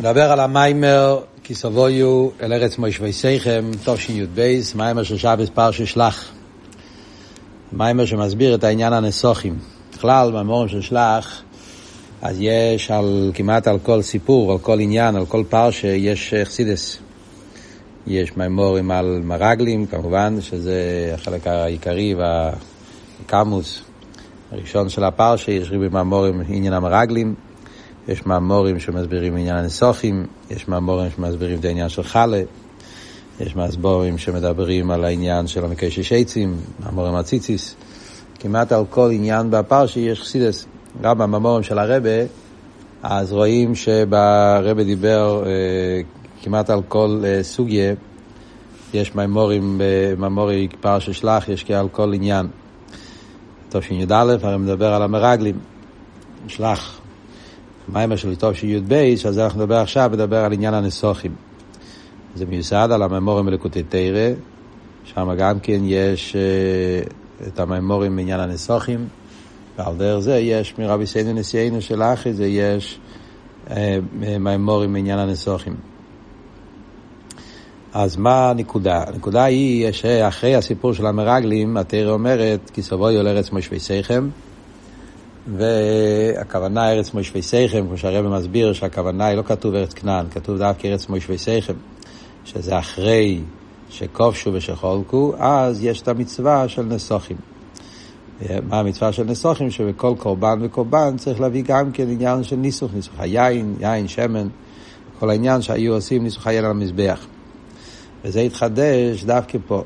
מדבר על המיימר כי סבויו אל ארץ מוישבייסיכם, תשי"ב, מיימר של שבס פרשי שלח. מיימר שמסביר את העניין הנסוכים. בכלל, במיימורים של שלח, אז יש על, כמעט על כל סיפור, על כל עניין, על כל פרשה, יש חסידס. יש מיימורים על מרגלים, כמובן, שזה החלק העיקרי והקמוס הראשון של הפרשה, יש ריבי מיימורים עניין המרגלים. יש מאמורים שמסבירים עניין הנסוכים, יש מאמורים שמסבירים את העניין של חלה, יש מאמורים שמדברים על העניין של המקשש עצים, מאמורים הציציס. כמעט על כל עניין בפרשי יש חסידס. גם במאמורים של הרבה, אז רואים שברבה דיבר אה, כמעט על כל אה, סוגיה, יש מאמורים, במאמורי פרשי שלח, יש על כל עניין. תשי"א, הרי מדבר על המרגלים, שלח. מיימר של טוב שי"ב, שעל זה אנחנו נדבר עכשיו, נדבר על עניין הנסוכים. זה מיוסד על הממורים מלקוטי תרא, שם גם כן יש uh, את הממורים בעניין הנסוכים, ועל דרך זה יש מרבי סיינו נשיאנו של אחי, זה יש uh, ממורים בעניין הנסוכים. אז מה הנקודה? הנקודה היא שאחרי הסיפור של המרגלים, התרא אומרת, כי סבוי על ארץ מושבי שיכם, והכוונה ארץ מושבי סייכם, כמו שהרבא מסביר, שהכוונה היא לא כתוב ארץ כנען, כתוב דווקא ארץ מושבי סייכם, שזה אחרי שכובשו ושחולקו, אז יש את המצווה של נסוכים. מה המצווה של נסוכים? שבכל קורבן וקורבן צריך להביא גם כן עניין של ניסוך, ניסוך היין, יין, שמן, כל העניין שהיו עושים ניסוך היין על המזבח. וזה התחדש דווקא פה.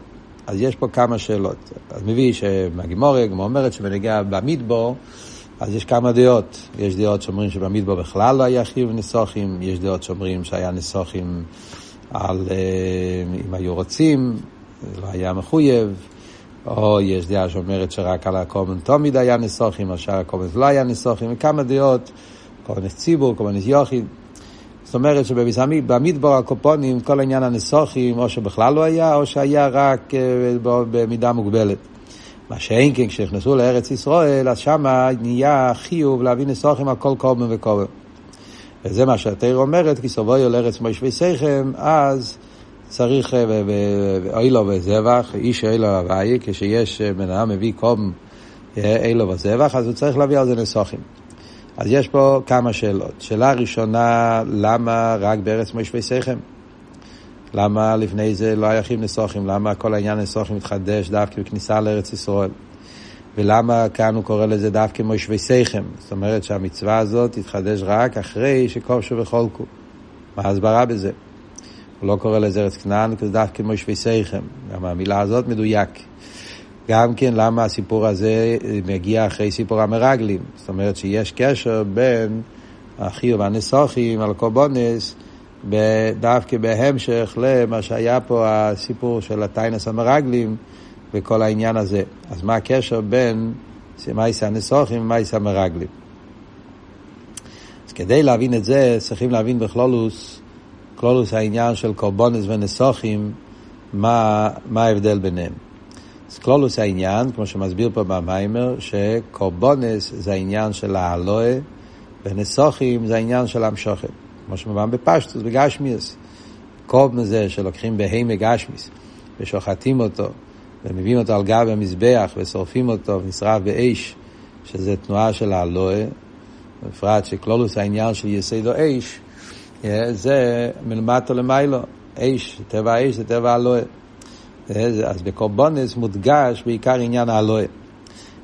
אז יש פה כמה שאלות. אז מביא שמהגימורי, כמו אומרת שבנגיע במדבור, אז יש כמה דעות. יש דעות שאומרים שבמדבר בכלל לא היה חיוב ניסוחים, יש דעות שאומרים שהיה ניסוחים על אה, אם היו רוצים, לא היה מחויב, או יש דעה שאומרת שרק על הקומן תמיד היה ניסוחים, או שאר לא היה ניסוחים, וכמה דעות, קומן ציבור, קומן יוחיד. זאת אומרת שבמדבר הקופונים כל עניין הניסוחים או שבכלל לא היה, או שהיה רק אה, במידה מוגבלת. מה שאין כן, כשנכנסו לארץ ישראל, אז שם נהיה חיוב להביא נסוכים על כל קורבן וקורבן. וזה מה שהתיר אומרת, כי סובויו לארץ מוישבי שיכם, אז צריך, אה, אוי לו וזבח, איש אוי לו הוואי, כשיש אה, בן אדם מביא קום אוי לו וזבח, אז הוא צריך להביא על זה נסוכים. אז יש פה כמה שאלות. שאלה ראשונה, למה רק בארץ מוישבי שיכם? למה לפני זה לא היה חיים נסוכים? למה כל העניין נסוכים מתחדש דווקא בכניסה לארץ ישראל? ולמה כאן הוא קורא לזה דווקא מושבי סייכם? זאת אומרת שהמצווה הזאת תתחדש רק אחרי שכובשו וחולקו. מה ההסברה בזה? הוא לא קורא לזה ארץ כנען, כי זה דווקא מושבי סייכם. גם המילה הזאת מדויק. גם כן למה הסיפור הזה מגיע אחרי סיפור המרגלים. זאת אומרת שיש קשר בין החיוב הנסוכים על קורבונס דווקא בהמשך למה שהיה פה הסיפור של הטיינס המרגלים וכל העניין הזה. אז מה הקשר בין מייסה הנסוכים ומייסה המרגלים? אז כדי להבין את זה צריכים להבין בכלולוס, כלולוס העניין של קורבונס ונסוכים, מה, מה ההבדל ביניהם. אז כלולוס העניין, כמו שמסביר פה במיימר, שקורבונס זה העניין של האלוה ונסוכים זה העניין של המשוכת. כמו שמובן בפשטוס, בגשמיאס. קוב מזה שלוקחים בהימה גשמיס ושוחטים אותו ומביאים אותו על גב המזבח ושורפים אותו ונשרף באש, שזה תנועה של האלוה, בפרט שכלולוס העניין של יסדו אש, זה מלמטו למיילו, אש, טבע האש זה טבע האלוה. אז בקורבונס מודגש בעיקר עניין האלוה.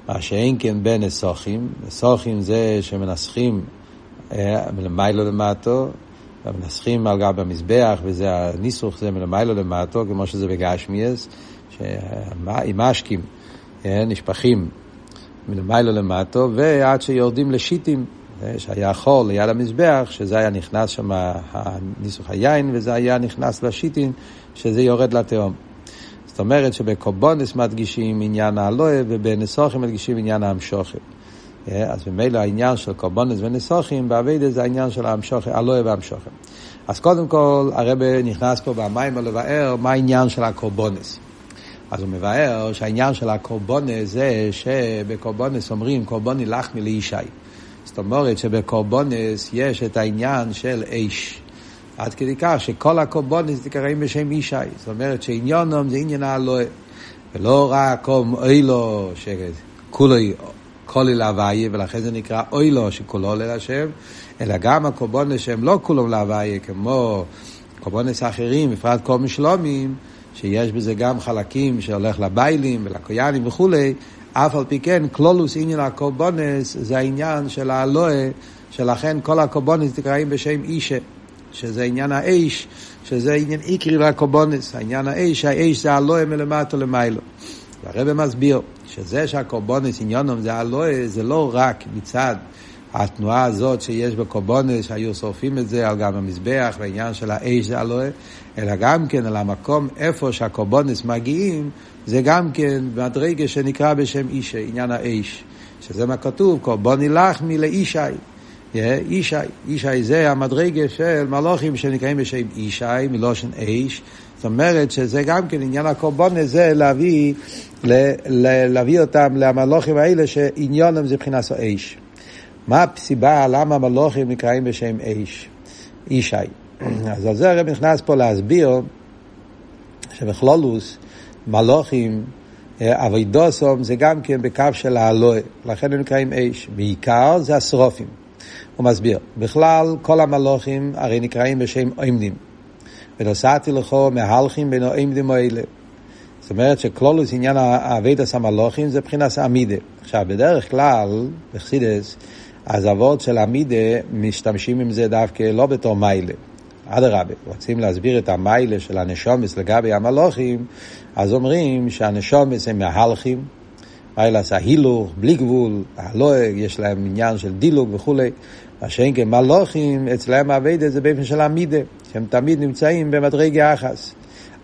מה שאין כן בין נסוכים, נסוכים זה שמנסחים מלמיילו למטו, ומנסחים על גב המזבח, וזה הניסוך זה מלמיילו למטו, כמו שזה בגשמיאס, עם משקים נשפכים מלמיילו למטו, ועד שיורדים לשיטים, שהיה חול ליד המזבח, שזה היה נכנס שם ניסוך היין, וזה היה נכנס לשיטים, שזה יורד לתהום. זאת אומרת שבקורבונס מדגישים עניין האלוה, ובנסוכים מדגישים עניין המשוכת. אה, אז ממילא העניין של קורבנס ונסוכים באביידה זה העניין של המשוכם, הלואה והמשוכם. אז קודם כל הרב נכנס פה במים לבאר מה העניין של הקורבנס. אז הוא מבאר שהעניין של הקורבנס זה שבקורבנס אומרים קורבני לחמי לישי. זאת אומרת שבקורבנס יש את העניין של אש. עד כדי כך שכל הקורבנס נקראים בשם ישי. זאת אומרת שעניונם זה עניין האלוה. ולא רק אוילו, שכולו כולל להוויה, ולכן זה נקרא אוילו שכולו עולה להשם, אלא גם הקורבנס שהם לא כולם להוויה, כמו קורבנס אחרים, בפרט כל משלומים, שיש בזה גם חלקים שהולך לביילים ולקויאנים וכולי, אף על פי כן, כלולוס עניין הקורבנס זה העניין של האלוה, שלכן כל הקורבנס נקראים בשם אישה, שזה עניין האש, שזה עניין איקרי והקורבנס, העניין האש, האש זה האלוה מלמטה למיילו. והרבא מסביר שזה שהקורבנס עניונם זה האלוה, זה לא רק מצד התנועה הזאת שיש בקורבנס, שהיו שורפים את זה על גם המזבח, והעניין של האש זה אלוהי, אלא גם כן על המקום איפה שהקורבנס מגיעים, זה גם כן מדרגה שנקרא בשם אישה, עניין האש. שזה מה כתוב, קורבני לחמי לאישי. אישי, אישי זה המדרגה של מלוכים שנקראים בשם אישי, מלושן אש. זאת אומרת שזה גם כן עניין הקורבנס זה להביא, להביא אותם למלוכים האלה שעניונם זה מבחינת האש. מה הסיבה למה מלוכים נקראים בשם אש, אישי. אז על זה הרב נכנס פה להסביר שבכלולוס מלוכים, אה, אבידוסום זה גם כן בקו של האלוה, לכן הם נקראים אש. בעיקר זה השרופים. הוא מסביר, בכלל כל המלוכים הרי נקראים בשם עמדים. ונוסעתי לכו מהלכים בין העמדים האלה. זאת אומרת שכלולוס עניין אבידוס המלוכים זה מבחינת עמידה. עכשיו, בדרך כלל, בחסידס, אז אבות של עמידה משתמשים עם זה דווקא לא בתור מיילה. אדרבה, רוצים להסביר את המיילה של הנשומס לגבי המלוכים, אז אומרים שהנשומס הם מהלכים, זה ההילוך, בלי גבול, הלועג, יש להם עניין של דילוג וכולי. מה שאין כן מלוכים, אצלם האביידה זה באופן של עמידה, שהם תמיד נמצאים במדרגה אחס.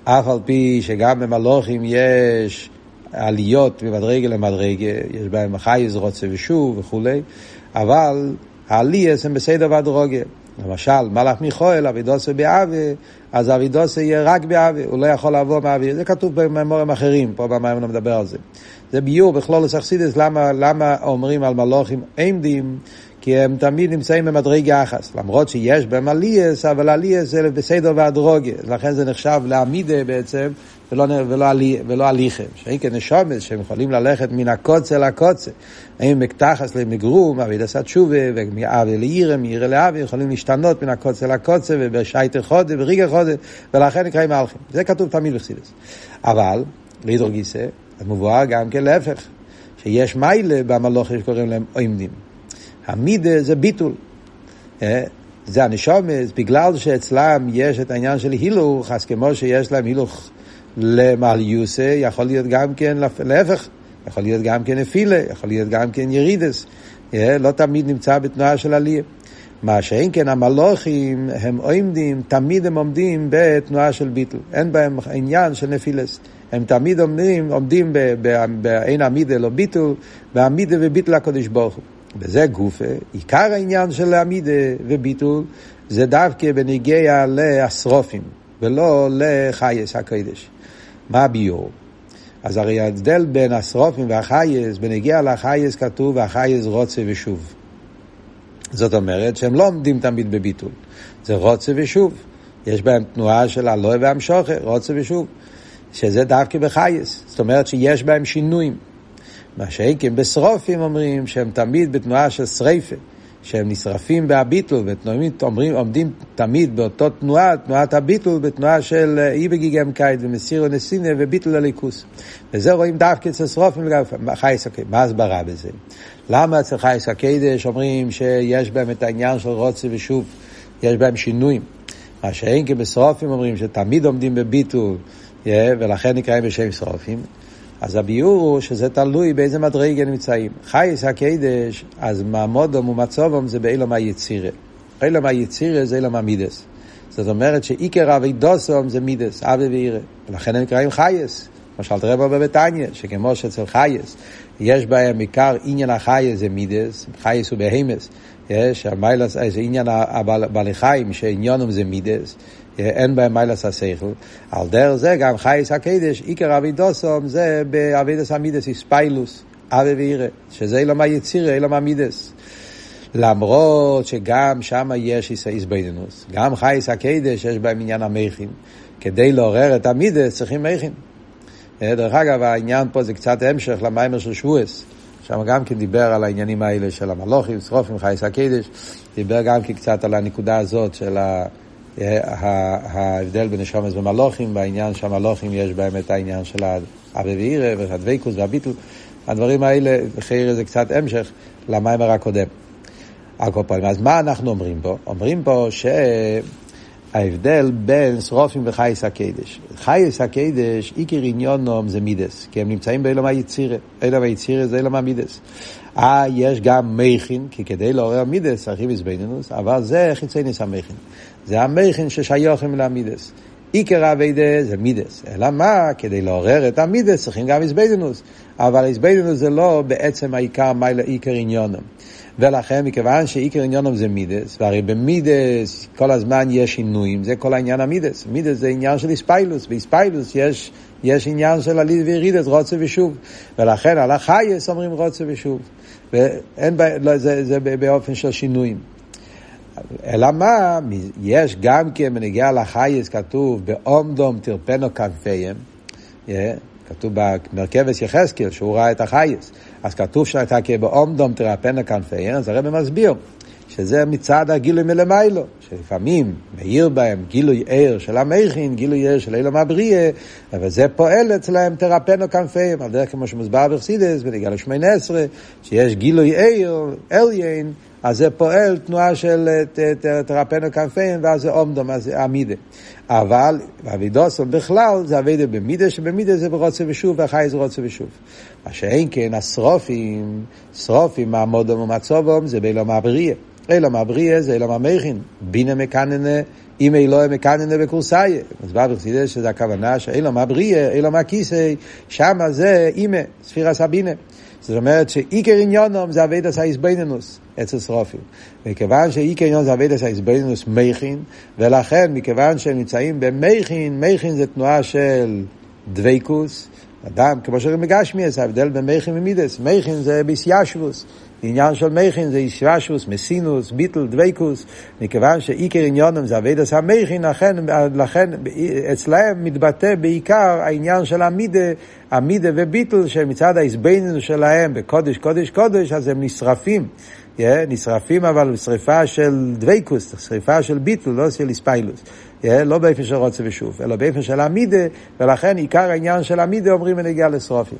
אף על פי שגם במלוכים יש עליות ממדרגה למדרגה, יש בהם חייז, רוצה ושוב וכולי, אבל העלייס הם בסדר והדרוגה. למשל, מלאך מיכואל, אבידוסה באווה, אז אבידוסה יהיה רק באווה, הוא לא יכול לעבור מאווה. זה כתוב בממורים אחרים, פה במים לא מדבר על זה. זה ביור בכלול אכסידס, למה, למה אומרים על מלוכים עמדים? כי הם תמיד נמצאים במדרגה אחס, למרות שיש בהם עלייס, אבל עלייס זה בסדר והדרוגה, לכן זה נחשב לעמידה בעצם, ולא, ולא, ולא הליכם. שאין כנשומס שהם יכולים ללכת מן הקוצה לקוצה. הם מקתחס למגרום, אביד עשה תשובה, ומאבי לעירה, מעירה לאבי, יכולים להשתנות מן הקוצה לקוצה, ובשייטר חודה, בריגה חודה, ולכן נקראים מלכים. זה כתוב תמיד בחסידס. אבל, לידור גיסא, מבואר גם כן להפך, שיש מיילה במלוכים שקוראים להם עומדים. המידה זה ביטול. אה? זה הנשומס, בגלל שאצלם יש את העניין של הילוך, אז כמו שיש להם הילוך למעליוסה, יכול להיות גם כן להפך, יכול להיות גם כן נפילה, יכול להיות גם כן ירידס, אה? לא תמיד נמצא בתנועה של עלייה. מה שאין כן המלוכים הם עומדים, תמיד הם עומדים בתנועה של ביטל, אין בהם עניין של נפילס. הם תמיד עומדים, עומדים בעין עמידה לא ביטול, בעמידה וביטל הקדוש ברוך הוא. וזה גופה, עיקר העניין של עמידה וביטול זה דווקא בניגיע לאסרופים, ולא לחייס הקודש. מה הביור? אז הרי ההבדל בין השרופים והחייס, בנגיע לחייס כתוב והחייס רוצה ושוב. זאת אומרת שהם לא עומדים תמיד בביטול, זה רוצה ושוב. יש בהם תנועה של הלואה והמשוכר, רוצה ושוב. שזה דווקא בחייס, זאת אומרת שיש בהם שינויים. מה שאין כן בשרופים אומרים שהם תמיד בתנועה של שריפה. שהם נשרפים בהביטול, ועומדים עומדים תמיד באותו תנועה, תנועת הביטול, בתנועה של אה, אי בגיגם קייט ומסירו נסינה וביטול הליכוס. וזה רואים דווקא אצל שרופים חייס הקדש. מה הסברה בזה? למה אצל חייס הקדש אומרים שיש בהם את העניין של רוצה ושוב, יש בהם שינויים? מה שאין כי בשרופים אומרים שתמיד עומדים בביטול, ולכן נקראים בשם שרופים. אז הביאור שזה תלוי באיזה מדרגה נמצאים. חייס הקדש, אז מעמודום ומצובום זה באילום היצירה. אילום היצירה זה אילום המידס. זאת אומרת שעיקר אבי דוסום זה מידס, אבי ואירה. ולכן הם נקראים חייס. למשל תראה בו בביתניה, שכמו שאצל חייס, יש בהם עיקר עניין החייס זה מידס, חייס הוא בהמס. יש, המיילס, זה עניין הבעלי חיים, שעניונם זה מידס. אין בהם מיילס השכל. על דרך זה גם חייס הקדש, עיקר אבידוסום זה באבידס המידס איספיילוס, אבי ואירא, שזה אילום היצירה, אילום המידס. למרות שגם שם יש איסבנינוס, גם חייס הקדש יש בהם עניין המכין. כדי לעורר את המידס צריכים מכין. אה, דרך אגב, העניין פה זה קצת המשך למיימר של שבועס. שם גם כן דיבר על העניינים האלה של המלוכים, שרופים, חייס הקדש, דיבר גם כן קצת על הנקודה הזאת של ה... ההבדל בין נשומס ומלוכים, בעניין שהמלוכים יש בהם את העניין של האבא ואירא והדבקוס והביטל. הדברים האלה, חייר זה קצת המשך למיימר הקודם. על כל פעם, אז מה אנחנו אומרים פה? אומרים פה שההבדל בין שרופים וחייס הקדש. חייס הקדש, עיקר עניונום זה מידס, כי הם נמצאים באילום היצירה. אילום היצירה זה אילום המידס. אה, יש גם מכין, כי כדי לעורר מידס צריכים איזבנינוס, אבל זה חיצי ניס המכין. זה המכין ששיוכים למידס. עיקר אביידה זה מידס. אלא מה? כדי לעורר את המידס צריכים גם איזבנינוס. אבל איזבנינוס זה לא בעצם העיקר מיילה עיקר עניונם. ולכן, מכיוון שעיקר עניונם זה מידס, והרי במידס כל הזמן יש שינויים, זה כל העניין המידס. מידס זה עניין של איספיילוס, באיספיילוס יש, יש עניין של עליד וירידס, רוצה ושוב. ולכן על החייס אומרים רוצה ושוב. ואין, לא, זה, זה באופן של שינויים. אלא מה, יש גם כן בנגיעה לחייס כתוב באומדום תרפנו כנפיהם, yeah, כתוב במרכבס יחזקאל שהוא ראה את החייס, אז כתוב שהייתה כבאומדום תרפנו כנפיהם, אז הרב מסביר שזה מצד הגילוי מלמיילו, שלפעמים מאיר בהם גילוי ער של המכין, גילוי ער של אילום הבריאה, אבל זה פועל אצלהם תרפנו כנפיהם, על דרך כמו שמוסבר בחסידס, בנגיעה לשמונה עשרה, שיש גילוי ער, אליין, אז זה פועל תנועה של תרפנו כנפיהם, ואז זה עומדום, אז זה עמידה. אבל אבידוסון בכלל זה אבידה במידה, שבמידה זה ברוצה ושוב, והחי זה רוצה ושוב. מה שאין כן, השרופים, שרופים, מעמודם ומצובום, זה באילום הבריאה. אילום הבריאה זה אילום המכין. בינה מקננה, אם אילוה מקננה בקורסאיה. אז בא בחסידס שזה הכוונה שאילום הבריאה, אילום הכיסא, שמה זה אימה, ספירה סבינה. זאת אומרת שעיקר עניונם זה אבידס האיזבנינוס אצל שרופים. מכיוון שעיקר עניונם זה אבידס האיזבנינוס מייכין, ולכן מכיוון שהם נמצאים במייכין, מייכין זה תנועה של דבייקוס, אדם, כמו שאומרים בגשמי, זה ההבדל בין מייכין ומידס. מייכין זה ביסיישבוס. עניין של מייכין זה ישרשוס, מסינוס, ביטל, דבייקוס, מכיוון שעיקר עניונם זה אבידס המייכין, לכן, לכן אצלהם מתבטא בעיקר העניין של המידה, המידה וביטל, שמצד ההסבננו שלהם בקודש, קודש, קודש, אז הם נשרפים. Yeah, נשרפים אבל בשריפה של דבייקוס, שריפה של ביטל, לא של איספיילוס. Yeah, לא באופן של רוצה ושוב, אלא באופן של המידה, ולכן עיקר העניין של המידה אומרים בנגיעה לשרופים.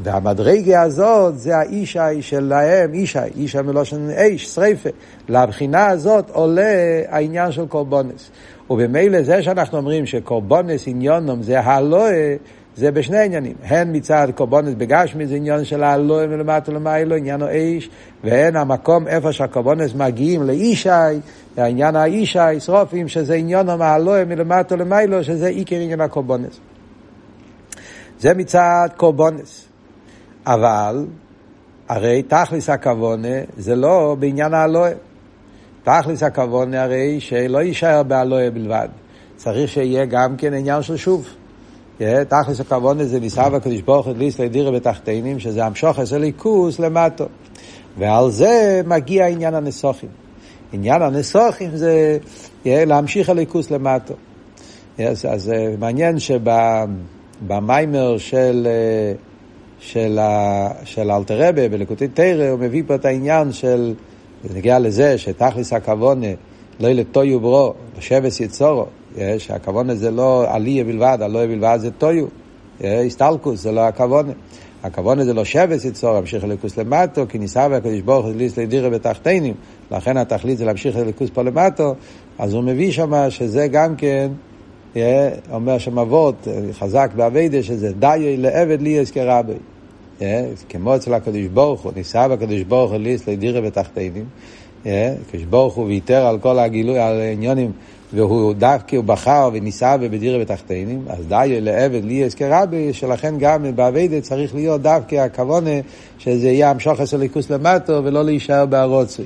והמדרגה הזאת זה האישי שלהם, אישי, אישי מלושן אש, שריפה. לבחינה הזאת עולה העניין של קורבונס. ובמילא זה שאנחנו אומרים שקורבונס עניונם זה הלואה, זה בשני עניינים. הן מצד קורבונס בגשמי זה עניין של הלואה מלמטה למיילו, עניין האש, והן המקום איפה שהקורבונס מגיעים לאישי, העניין האישי, שרופים, שזה עניונם הלואה מלמטה למיילו, שזה עיקר עניין הקורבונס. זה מצד קורבונס. אבל הרי תכלס הכוונה זה לא בעניין האלוהה. תכלס הכוונה הרי שלא יישאר באלוהה בלבד. צריך שיהיה גם כן עניין של שוב. תכלס הכוונה זה ניסה בקדוש ברוך הוא ליס לדירה בתחתינים, שזה עשר ליכוס למטו. ועל זה מגיע עניין הנסוכים. עניין הנסוכים זה להמשיך הליכוס למטו. אז, אז מעניין שבמיימר של... של, ה, של אלתרבה בלקוטי תרא, הוא מביא פה את העניין של, זה נגיע לזה שתכלס הכוונה, לא לטויו ברו, לשבס יצורו, שהכוונה זה לא עליה בלבד, עלויה בלבד זה טויו, הסטלקוס זה לא הכוונה. הכוונה זה לא שבס יצור, להמשיך אליקוס למטו, כי ניסה והקדוש ברוך הוא ליס לדירה בתחתינים, לכן התכלית זה להמשיך אליקוס פה למטו, אז הוא מביא שם שזה גם כן אומר שם אבות, חזק באביידה, שזה דיי לעבד לי אזכרה בי. כמו אצל הקדוש ברוך הוא, ניסה בקדוש ברוך הוא ליס לדירה בתחתינים, הקדוש ברוך הוא ויתר על כל הגילוי, על העניונים, והוא דווקא, הוא בחר וניסה בדירה בתחתינים, אז דיי לעבד לי אזכרה בי, שלכן גם באביידה צריך להיות דווקא הכוונה, שזה יהיה המשוך הסליקוס למטו, ולא להישאר בערוצי.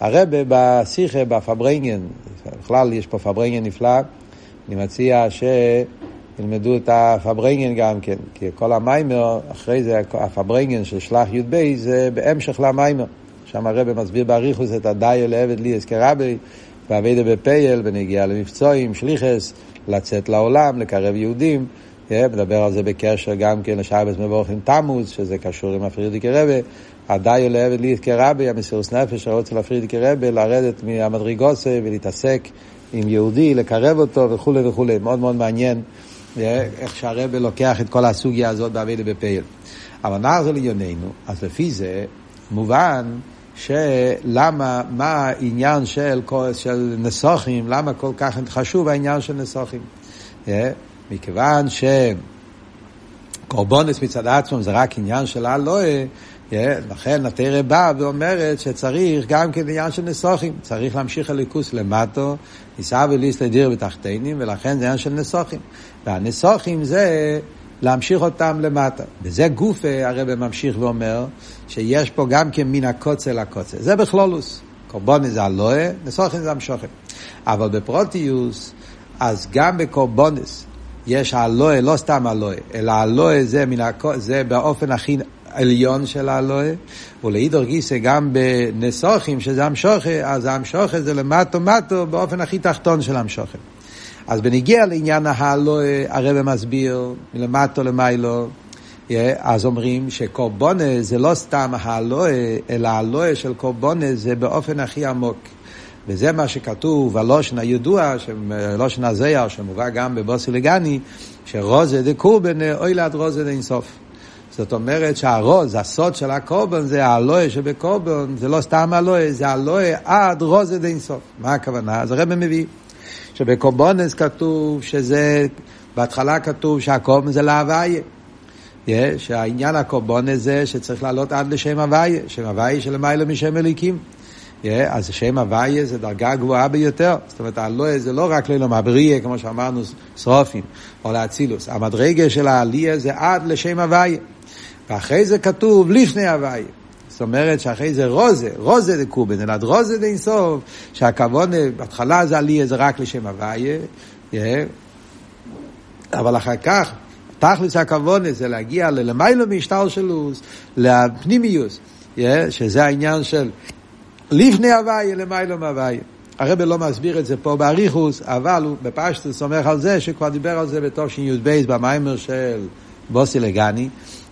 הרבה בשיחה, בפברנגן, בכלל יש פה פברנגן נפלא, אני מציע שילמדו את הפברנגן גם כן, כי כל המיימר, אחרי זה הפברנגן של שלח י"ב זה בהמשך למיימר. שם הרב מסביר באריכוס את הדיו לעבד לי אסקרבי, ועבדה בפייל, ונגיע למבצועים, שליחס, לצאת לעולם, לקרב יהודים. מדבר על זה בקשר גם כן לשעבס מבורכים תמוז, שזה קשור עם הפרידיקי רבה. הדיו לעבד לי כרבי, המסירוס נפש שרוצה להפרידיקי רבה, לרדת מהמדרגוסה ולהתעסק עם יהודי, לקרב אותו וכולי וכולי. מאוד מאוד מעניין איך שהרבה לוקח את כל הסוגיה הזאת בעבדה בפייל. אבל נחזור לענייננו, אז לפי זה מובן שלמה, מה העניין של, של נסוכים, למה כל כך חשוב העניין של נסוכים. מכיוון שקורבונס מצד עצמם זה רק עניין של הלואה, לכן התרא באה ואומרת שצריך גם כן עניין של נסוכים, צריך להמשיך הליכוס למטו, ניסה וליס לדיר בתחתינים, ולכן זה עניין של נסוכים. והנסוכים זה להמשיך אותם למטה. וזה גוף הרב ממשיך ואומר שיש פה גם כן מן הקוצה לקוצה. זה בכלולוס. קורבוני זה הלואה, נסוכן זה המשוכן. אבל בפרוטיוס, אז גם בקורבונס יש הלואה, לא סתם הלואה, אלא הלואה זה, מן זה באופן הכי עליון של הלואה, ולעידור גיסא גם בנסוכים, שזה המשוכה, אז המשוכה זה למטו מטו באופן הכי תחתון של המשוכה. אז בניגיע לעניין ההלואה, הרב מסביר מלמטו למיילו, אז אומרים שקורבונה זה לא סתם הלואה, אלא הלואה של קורבונה זה באופן הכי עמוק. וזה מה שכתוב, הלושן הידוע, הלושן הזיה, שמובא גם בבוסי לגני, שרוזה דקורבן אוי ליד רוזה אינסוף. זאת אומרת שהרוז, הסוד של הקורבן זה הלואה שבקורבן, זה לא סתם הלואה, זה הלואה עד רוזה אינסוף. מה הכוונה? אז הרב מביא. שבקורבונס כתוב שזה, בהתחלה כתוב שהקורבן זה להוויה. Yeah, שהעניין הקורבונס זה שצריך לעלות עד לשם הוויה, שם הוויה שלמיילא משם אליקים. אז שם הוויה זה דרגה גבוהה ביותר. זאת אומרת, הלואה זה לא רק לילום הבריא, כמו שאמרנו, שרופים, או לאצילוס. המדרגה של העלייה זה עד לשם הוויה. ואחרי זה כתוב לפני הוויה. זאת אומרת שאחרי זה רוזה, רוזה זה קובן, אלא רוזה זה אינסוף, שהכוון, בהתחלה זה עלי זה רק לשם הוויה, אבל אחר כך, תכלס הכוון זה להגיע ללמיילו מהשתלשלוס, לפנימיוס, שזה העניין של לפני הוויה, למיילו מהוויה. הרב לא מסביר את זה פה באריכוס, אבל הוא בפשטוס סומך על זה שכבר דיבר על זה בתוך שי"ב במיימר של בוסי לגני.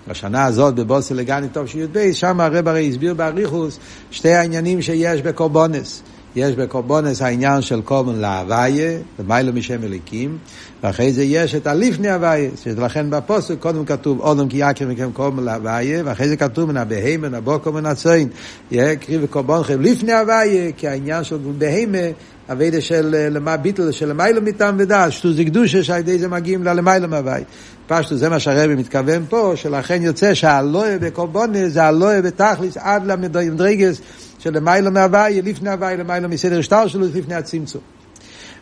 בשנה הזאת בבוסי לגני טוב שי"ב, שם הרב הרי הסביר באריכוס שתי העניינים שיש בקורבונס. יש בקורבונס העניין של קורבן להוויה, ומיילו משם אליקים, ואחרי זה יש את הליפני הוויה, לכן בפוסק קודם כתוב אודם כי יקר מכם קורבן להוויה, ואחרי זה כתוב מן הבהמה, נבוקו מן הצוין, יהיה קריב וקורבנכם לפני הוויה, כי העניין של בהמה, אביידה של למה ביטל, של למיילו מטעם ודעת, שטוז קדושה שעל ידי זה מגיעים ללמיילו מהוויה. פשטו, זה מה שהרבי מתכוון פה, שלכן יוצא שהלואה בקורבונה זה הלואה בתכליס עד למדרגס של למיילו מהוויה, לפני הוויה, למיילו מסדר שטר שלו, לפני הצמצום.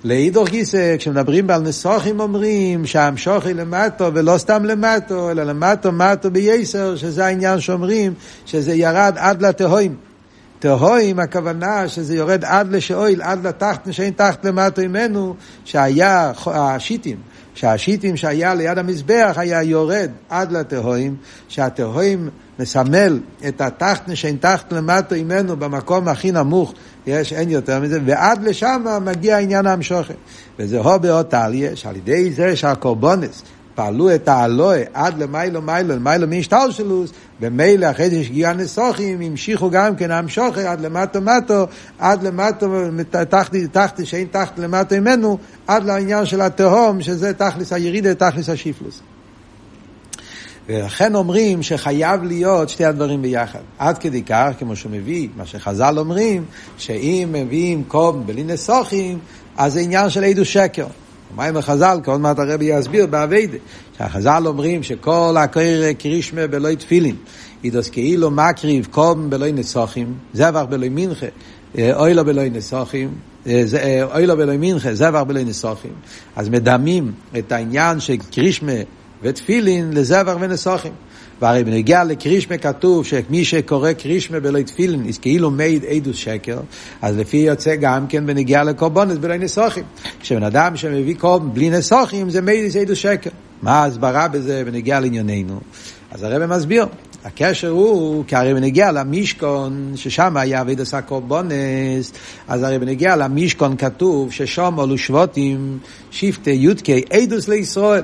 לאידור גיסא, כשמדברים על נסוכים אומרים שהמשוכי למטו ולא סתם למטו, אלא למטו מטו בייסר, שזה העניין שאומרים שזה ירד עד לתהוים. תהוים הכוונה שזה יורד עד לשאויל, עד לתחת, שאין תחת למטו ממנו, שהיה השיטים. שהשיטים שהיה ליד המזבח היה יורד עד לתהוים, שהתהוים מסמל את התחת שאין תחת למטו ממנו במקום הכי נמוך, יש, אין יותר מזה, ועד לשם מגיע עניין המשוכן. וזה הו באות תליה, שעל ידי זה שהקורבונס פעלו את האלוה עד למיילו מיילו, למיילו מהשתלשלוס, במילא אחרי זה שגיע נסוכים, המשיכו גם כן המשוכר עד למטו מטו, עד למטו, תחת, תחת, שאין תחת למטו ממנו, עד לעניין של התהום, שזה תכלס הירידה, תכלס השיפלוס. ולכן אומרים שחייב להיות שתי הדברים ביחד. עד כדי כך, כמו שהוא מביא, מה שחז"ל אומרים, שאם מביאים קום בלי נסוכים, אז זה עניין של עדו שקר. מה עם החז"ל? כי עוד מעט הרבי יסביר באביידה. שהחז"ל אומרים שכל הקריר קרישמה בלוי תפילין, אידוס כאילו מקריב קום בלוי נסוכים, זבח בלוי מנחה, אוי לו בלוי נסוכים, אוי לו בלוי מנחה, זבח בלוי נסוכים. אז מדמים את העניין של קרישמה ותפילין לזבח ונסוכים. והרי בנגיע לקרישמה כתוב שמי שקורא קרישמה בלא תפילין, אז כאילו מעיד עדוס שקר, אז לפי יוצא גם כן בנגיע לקורבונס בלא נסוכים. כשבן אדם שמביא קורבן בלי נסוכים זה מעיד עדוס שקר. מה ההסברה בזה בנגיע לענייננו? אז הרב מסביר, הקשר הוא, כי הרי בנגיע למשכון, ששם היה אביד עשה קורבונס, אז הרי בנגיע למשכון כתוב ששם עלו שבוטים, שבטי יודקי, עדוס לישראל.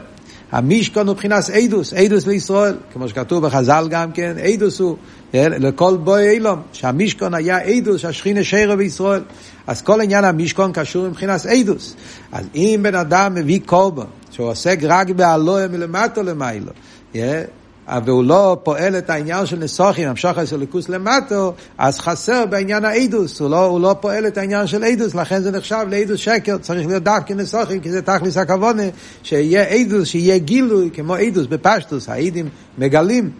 המשכון הוא מבחינת עדוס, עדוס לישראל, כמו שכתוב בחז"ל גם כן, עדוס הוא לכל בוי אילום, שהמשכון היה עדוס, שהשכינה שירה בישראל. אז כל עניין המשכון קשור מבחינת עדוס. אז אם בן אדם מביא קורבן, שהוא עוסק רק בעלויה מלמטו למיילו, והוא לא פועל את העניין של נסוכים, המשוך את הליכוס למטו, אז חסר בעניין האידוס, הוא לא, הוא לא פועל את העניין של אידוס, לכן זה נחשב לאידוס שקר, צריך להיות דווקא נסוכים, כי זה תכלס הכוונה, שיהיה אידוס, שיהיה גילוי, כמו אידוס בפשטוס, האידים מגלים.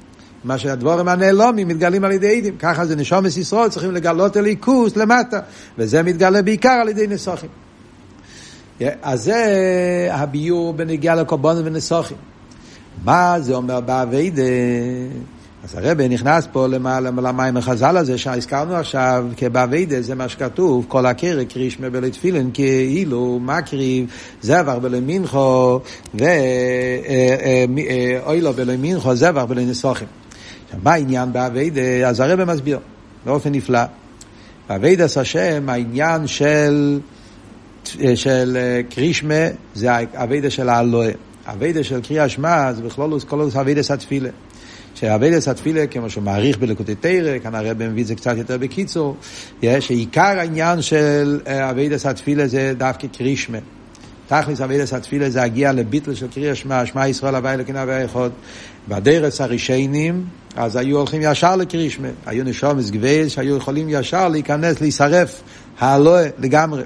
מה שהדבורים הנעלומים מתגלים על ידי עדים, ככה זה נשומס ישראל, צריכים לגלות הליכוס למטה, וזה מתגלה בעיקר על ידי נסוכים. אז זה הביור בנגיעה לקורבנות ונסוכים. מה זה אומר באביידה? אז הרב נכנס פה למים החז"ל הזה שהזכרנו עכשיו כבאביידה זה מה שכתוב כל הקרק קרישמה בלי תפילין כאילו מקריב זבח בלי מנחה ועולה בלי מנחה זבח בלי עכשיו מה העניין בעבודה? אז הרב מסביר באופן נפלא בעבודת השם העניין של של קריאת שמע זה העבודה של האלוהים עבודה של קריאת שמע זה בכלול כל עבודת התפילה. שעבודת התפילה, כמו שהוא מעריך בלקוטי תורה, כאן הרב מביא את זה קצת יותר בקיצור, שעיקר העניין של אביידס התפילה זה דווקא קרישמה. תכלס אביידס התפילה זה הגיע לביטל של קריאה שמע, שמע ישראל הווי אלוקינו הווי אחד. בדרס הרישיינים, אז היו הולכים ישר לקרישמה. היו נשומס גבייל שהיו יכולים ישר להיכנס, להישרף, הלואה לגמרי.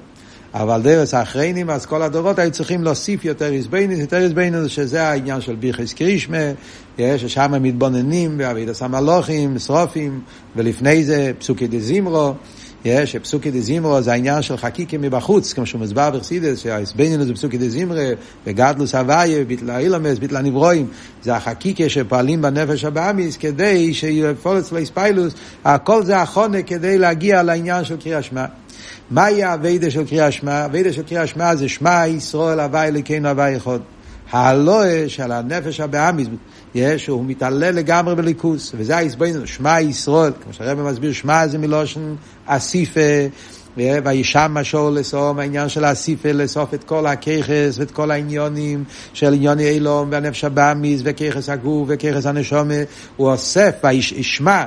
אבל דרס האחריינים, אז כל הדורות היו צריכים להוסיף יותר איזבנינוס, יותר איזבנינוס, שזה העניין של ביחס קרישמה, ששם מתבוננים בעבידת המלוכים, שרופים, ולפני זה פסוקי דזימרו, שפסוקי דזימרו זה העניין של חקיקה מבחוץ, כמו שהוא מסבר בחסידס, שהאיזבנינוס זה פסוקי דזימרה, וגדלוס הוויה, ביטלה אילומס, ביטלה נברואים, זה החקיקה שפועלים בנפש הבאמיס, כדי שיפול אצלו איספיילוס, הכל זה החונה כדי להגיע לעניין של קריאה שמע. מהי האביידה של קריאה שמע? האביידה של קריאה שמע זה שמע ישראל הווי אלוקינו הווי אחד. הלואה של הנפש הבאמיס, יש, הוא מתעלה לגמרי בליכוס, וזה ההסברנו, שמע ישראל, כמו שהרבא מסביר, שמע זה מלושן אסיפה, וישם משור לסום, העניין של האסיפה, לאסוף את כל הככס ואת כל העניונים של עניוני אילום והנפש הבאמיס וככס הגוף וככס הנשומה, הוא אוסף, וישמע,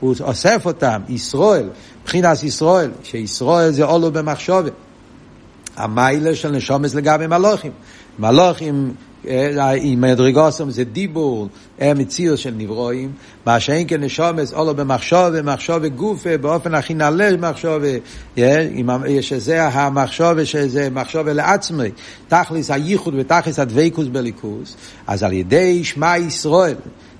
הוא אוסף אותם, ישראל, מבחינת ישראל, שישראל זה עולו במחשובת. המיילה של נשומס לגבי מלוכים. מלוכים עם מדרגוסם זה דיבור, מציאות של נברואים, מה שאין כן נשומס עולו במחשובה, מחשובה גופה, באופן הכי נעלה במחשובה, שזה המחשובה, שזה מחשובה לעצמי, תכלס הייחוד ותכלס הדבקוס בליכוס, אז על ידי שמע ישראל,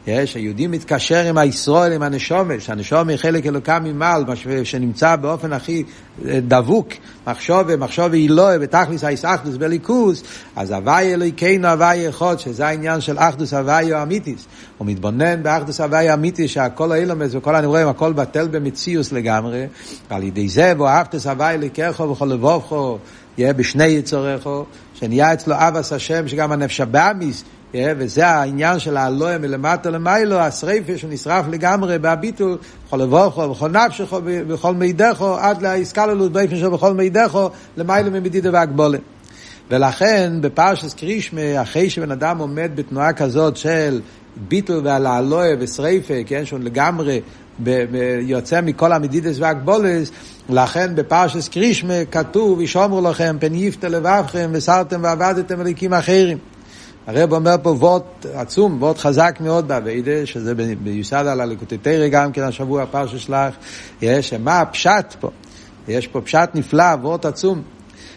יש, היהודי מתקשר עם הישראל, עם הנשומת, שהנשומת היא חלק אלוקה ממעל, שנמצא באופן הכי אה, דבוק, מחשוב, מחשוב אילוה, בתכליס האיסאחדוס בליכוס, אז הוואי אלוהיכנו הוואי אחד, שזה העניין של אחדוס הוואי אמיתיס. הוא מתבונן באחדוס הוואי אמיתיס, שהכל האילומס וכל הנברואים, הכל בטל במציאוס לגמרי, ועל ידי זה, ואהבתוס הוואי אלוהיכו וכל לבובכו, יהיה בשני יצורךו, שנהיה אצלו אבס השם, שגם הנפש הבאמיס, וזה העניין של האלוהים מלמטה למיילו, השריפה שנשרף לגמרי בהביטול, בכל לבוכו, בכל נפשכו, בכל מידךו, עד להסקללות באופן של בכל מידךו, למיילו ממדידה והגבולה. ולכן בפרשס קרישמה, אחרי שבן אדם עומד בתנועה כזאת של ביטול ועל האלוהים ושריפה, כן, שהוא לגמרי יוצא מכל המדידס והגבולס, לכן בפרשס קרישמה כתוב, ישומרו לכם פן יפתה לבבכם וסרתם ועבדתם אליקים אחרים. הרב אומר פה וורט עצום, וורט חזק מאוד באביידה, שזה מיוסד על הלקוטי גם כן השבוע פרשה שלך, יש, מה הפשט פה? יש פה פשט נפלא, וורט עצום,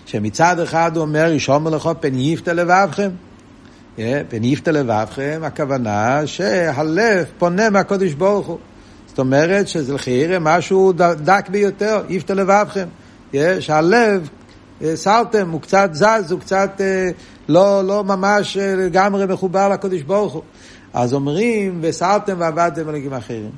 שמצד אחד הוא אומר, ישומר לך פן יפתה לבבכם. פן יפתה לבבכם, הכוונה שהלב פונה מהקודש ברוך הוא. זאת אומרת שזה לחיירה משהו דק ביותר, יפתה לבבכם. שהלב, סרתם, הוא קצת זז, הוא קצת לא, לא ממש אה, לגמרי מחובר לקודש ברוך הוא. אז אומרים, וסרתם ועבדתם אלוקים אחרים.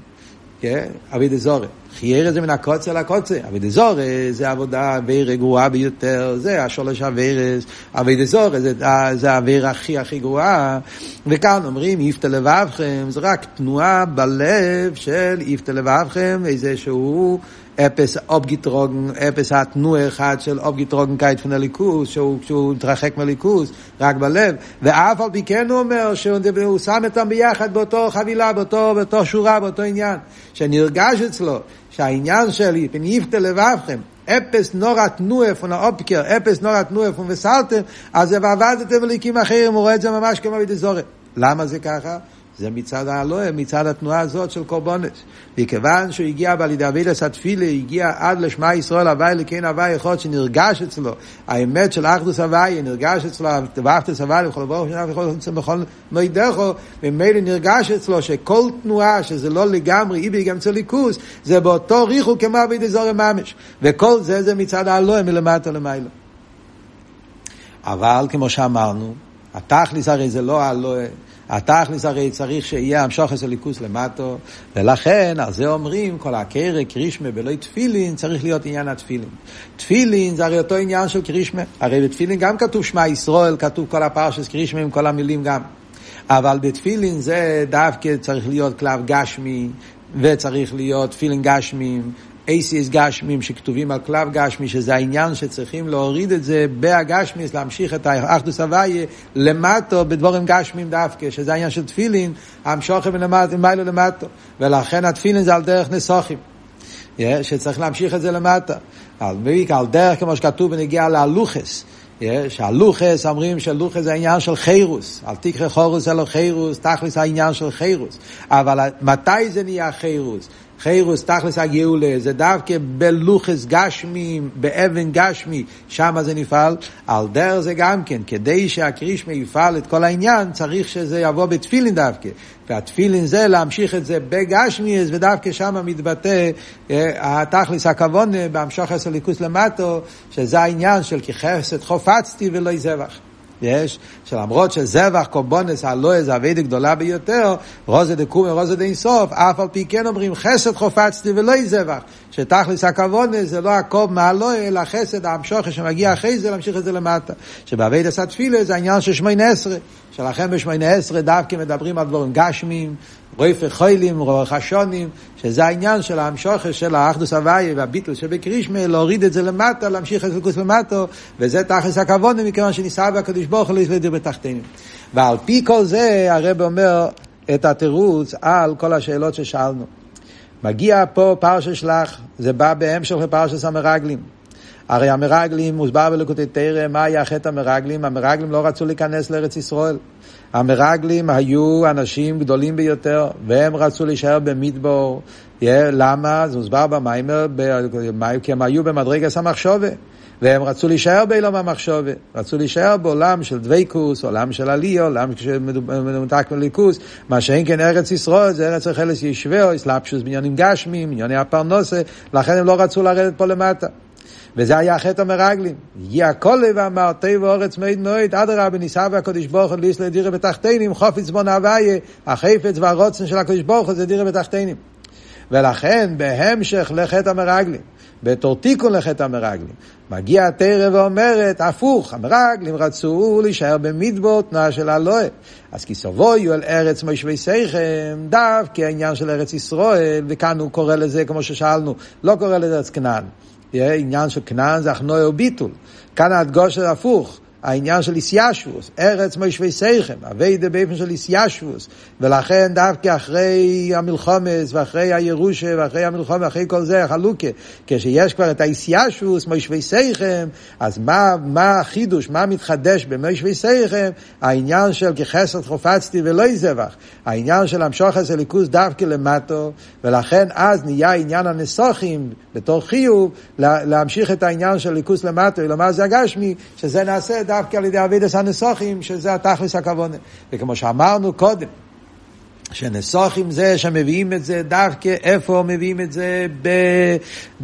אבי דזורי. חייר את זה מן הקוצר לקוצר. אבי דזורי זה עבודה אוויר גרועה ביותר, זה השולש אווירס. אבי דזורי זה, זה האוויר הכי הכי גרועה. וכאן אומרים איפתא לבבכם, זה רק תנועה בלב של איפתא לבבכם, איזה שהוא אפס אובגיטרוגן, אפס התנועה אחד של אובגיטרוגן קייט פון הליכוס, שהוא, שהוא מתרחק מהליכוס, רק בלב, ואף על פי כן הוא אומר שהוא שם אותם ביחד באותו חבילה, באותו, באותו שורה, באותו עניין, שנרגש אצלו, שהעניין שלי, פניפתא לבבכם, אפס נורא תנועה פון האופקר, אפס נורא תנועה פון וסלתם, אז ועבדתם וליקים אחרים, הוא רואה את זה ממש כמו בידי למה זה ככה? זה מצד האלוה, מצד התנועה הזאת של קורבונס. מכיוון שהוא הגיע בעל ידי אבידס התפילה, הגיע עד לשמע ישראל הוואי לכן הוואי אחד שנרגש אצלו, האמת של אחדוס הוואי נרגש אצלו, ואחדוס הוואי לכל ברוך שנף יכול לצום בכל מידךו, ומילא נרגש אצלו שכל תנועה שזה לא לגמרי אי גם אצל ליכוס, זה באותו ריחו כמו אבידס זורם ממש. וכל זה זה מצד האלוה מלמטה למעלה. אבל כמו שאמרנו, התכלס הרי זה לא האלוה. התכלס הרי צריך שיהיה המשוך אצל ליכוס למטו, ולכן על זה אומרים כל הקרק, קרישמה בלא תפילין, צריך להיות עניין התפילין. תפילין זה הרי אותו עניין של קרישמה, הרי בתפילין גם כתוב שמע ישראל, כתוב כל הפרשס קרישמה עם כל המילים גם. אבל בתפילין זה דווקא צריך להיות כלב גשמי, וצריך להיות תפילין גשמים, אייסיס גשמים שכתובים על כלב גשמי, שזה העניין שצריכים להוריד את זה בהגשמיס, להמשיך את האחדוס הוויה למטו בדבורים גשמים דווקא, שזה העניין של תפילין, המשוכם מלמטו למטו, ולכן התפילין זה על דרך נסוכים. שצריך להמשיך את זה למטה. על על דרך כמו שכתוב בנגיע להלוכס. שהלוכס, אומרים שלוכס זה העניין של חירוס, אל תקרא חורוס אלא חירוס, תכלס העניין של חירוס. אבל מתי זה נהיה חירוס? חירוס תכלס הגאולה, זה דווקא בלוחס גשמי, באבן גשמי, שם זה נפעל. על דרך זה גם כן, כדי שהקרישמה יפעל את כל העניין, צריך שזה יבוא בתפילין דווקא. והתפילין זה להמשיך את זה בגשמי, ודווקא שם מתבטא אה, התכלס הכוון בהמשוך עשר ליכוס למטו, שזה העניין של כי חסד חופצתי ולא יזבח. יש, שלמרות שזבח קומבונס הלא זה אביידה גדולה ביותר, רוזה דקום ורוזה דאינסוף, אף על פי כן אומרים חסד חופצתי ולא יזבח, שתכלס הכוונה זה לא הקוב מהלא, אלא חסד המשוכר שמגיע אחרי זה להמשיך את זה למטה. שבאביידה סתפילה זה העניין של שמונה עשרה, שלכם בשמונה עשרה דווקא מדברים על דברים גשמיים, רויפה חוילים, רוח השונים, שזה העניין של ההמשוכר של האחדוס הוויה והביטל שבקרישמה, להוריד את זה למטה, להמשיך את זה למטה, וזה תכלס הכוונה מכיוון שניסה והקדוש ברוך הוא להסלדר בתחתינו. ועל פי כל זה הרב אומר את התירוץ על כל השאלות ששאלנו. מגיע פה פרשה שלח, זה בא בהמשך לפרשת המרגלים. הרי המרגלים, מוסבר בלקוטי תרא, מה היה חטא המרגלים? המרגלים לא רצו להיכנס לארץ ישראל. המרגלים היו אנשים גדולים ביותר, והם רצו להישאר במדבור. למה? זה מוסבר במיימר, כי הם היו במדרגת המחשובה. והם רצו להישאר באילום המחשובה, רצו להישאר בעולם של דבייקוס, עולם של עלייה, עולם שמנותק מליכוס, מה שאין כן ארץ ישראל, זה ארץ החלס ישווה, אסלאפשוס בעניינים גשמים, בענייני הפרנוסה, לכן הם לא רצו לרדת פה למטה. וזה היה חטא המרגלים. הגיע כל ואמר, תיב אורץ מעיד מועד, אדרבה ניסה והקדוש ברוך הוא ליס לדירה בתחתינים, חופץ בון הוויה, החפץ והרוצן של הקדוש ברוך הוא זה דירה בתחתינים. ולכן בהמשך לחטא המרגלים, בתור תיקון לחטא המרגלים, מגיע התרא ואומרת, הפוך, המרגלים רצו להישאר במדבור תנועה של אלוהה. אז כי סבויו אל ארץ מושבי שיכם, דווקא העניין של ארץ ישראל, וכאן הוא קורא לזה, כמו ששאלנו, לא קורא לזה ארץ כנען. עניין של כנען זה הכנועי או ביטול. כאן ההדגוש הפוך. העניין של איסיישבוס, ארץ מוישבי סייכם, אביידה באופן של איסיישבוס, ולכן דווקא אחרי המלחומס, ואחרי הירושה, ואחרי המלחומה, ואחרי כל זה, החלוקה, כשיש כבר את האיסיישבוס, מוישבי סייכם, אז מה, מה החידוש, מה מתחדש במוישבי סייכם? העניין של כחסד חופצתי ולא יזבח, העניין של המשוך הליכוז דווקא למטו, ולכן אז נהיה עניין הנסוכים, בתור חיוב, להמשיך את העניין של ליכוז למטו, ולומר זה הגשמי, שזה נעשה דווקא על ידי אבידס הנסוכים, שזה התכלס הכוונה. וכמו שאמרנו קודם, שנסוכים זה שמביאים את זה דווקא איפה מביאים את זה ב,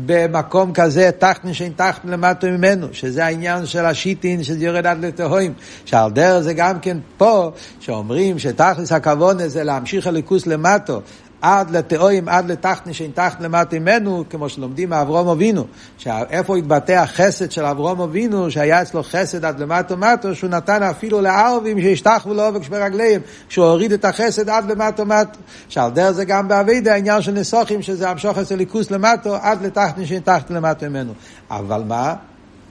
במקום כזה תחתן שאין תחתן למטו ממנו שזה העניין של השיטין שזה יורד עד לתהוים שעל דרך זה גם כן פה שאומרים שתכלס הכוונה זה להמשיך הליכוס למטו עד לתאוים, עד לתחתני שאין תחת למטה ממנו, כמו שלומדים מאברום אבינו, שאיפה התבטא החסד של אברום אבינו, שהיה אצלו חסד עד למטה מטו, שהוא נתן אפילו לערבים שהשתחוו לעובק ברגליהם, שהוא הוריד את החסד עד למטה מטו. שעל דרך זה גם באבידה העניין של נסוכים, שזה המשוך אצל ליכוס למטו, עד לתחתני שאין תחת למטה ממנו. אבל מה?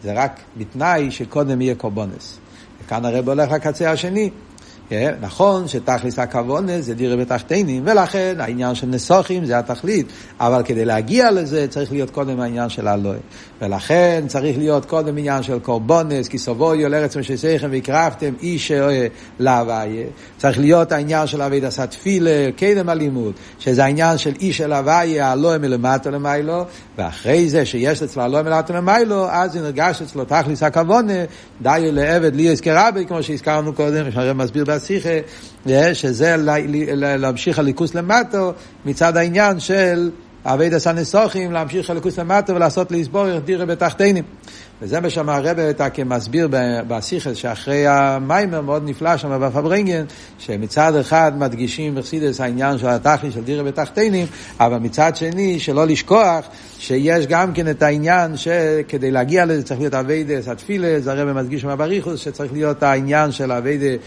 זה רק בתנאי שקודם יהיה קורבונס. וכאן הרב הולך לקצה השני. כן? נכון שתכלס הכוונה זה דירה בתחתינים, ולכן העניין של נסוכים זה התכלית, אבל כדי להגיע לזה צריך להיות קודם העניין של הלואה. ולכן צריך להיות קודם עניין של קורבונס, כי סבוי על ארץ משסיכם והקרבתם איש להוויה. צריך להיות העניין של אבי דסת תפילה, קדם הלימוד, שזה העניין של איש אל הוויה, הלואה מלמטה למיילו, ואחרי זה שיש אצלו הלואה מלמטה למיילו, אז נרגש אצלו תכלס הכוונה, די לעבד לי אזכרבי, כמו שהזכרנו קודם, שהרב מסביר בשיחה, שזה להמשיך הליכוס למטו, מצד העניין של אבי דסן נסוכים, להמשיך הליכוס למטו ולעשות להסבור דירה בתחתינים. וזה מה שאמר הרב כמסביר בשיחה שאחרי המיימר מאוד נפלא שם בפברנגן, שמצד אחד מדגישים בחסידס העניין של התכלי של דירה בתחתינים, אבל מצד שני שלא לשכוח שיש גם כן את העניין שכדי להגיע לזה צריך להיות אביידס התפילה, זה מדגיש שם בריחוס שצריך להיות העניין של אביידס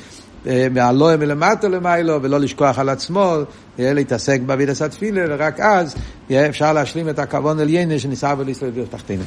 מהלואה מלמטה למיילו, ולא לשכוח על עצמו, להתעסק באבידס התפילה, ורק אז אפשר להשלים את הכוון עלייני שניסה ולהסתובב תחתינו.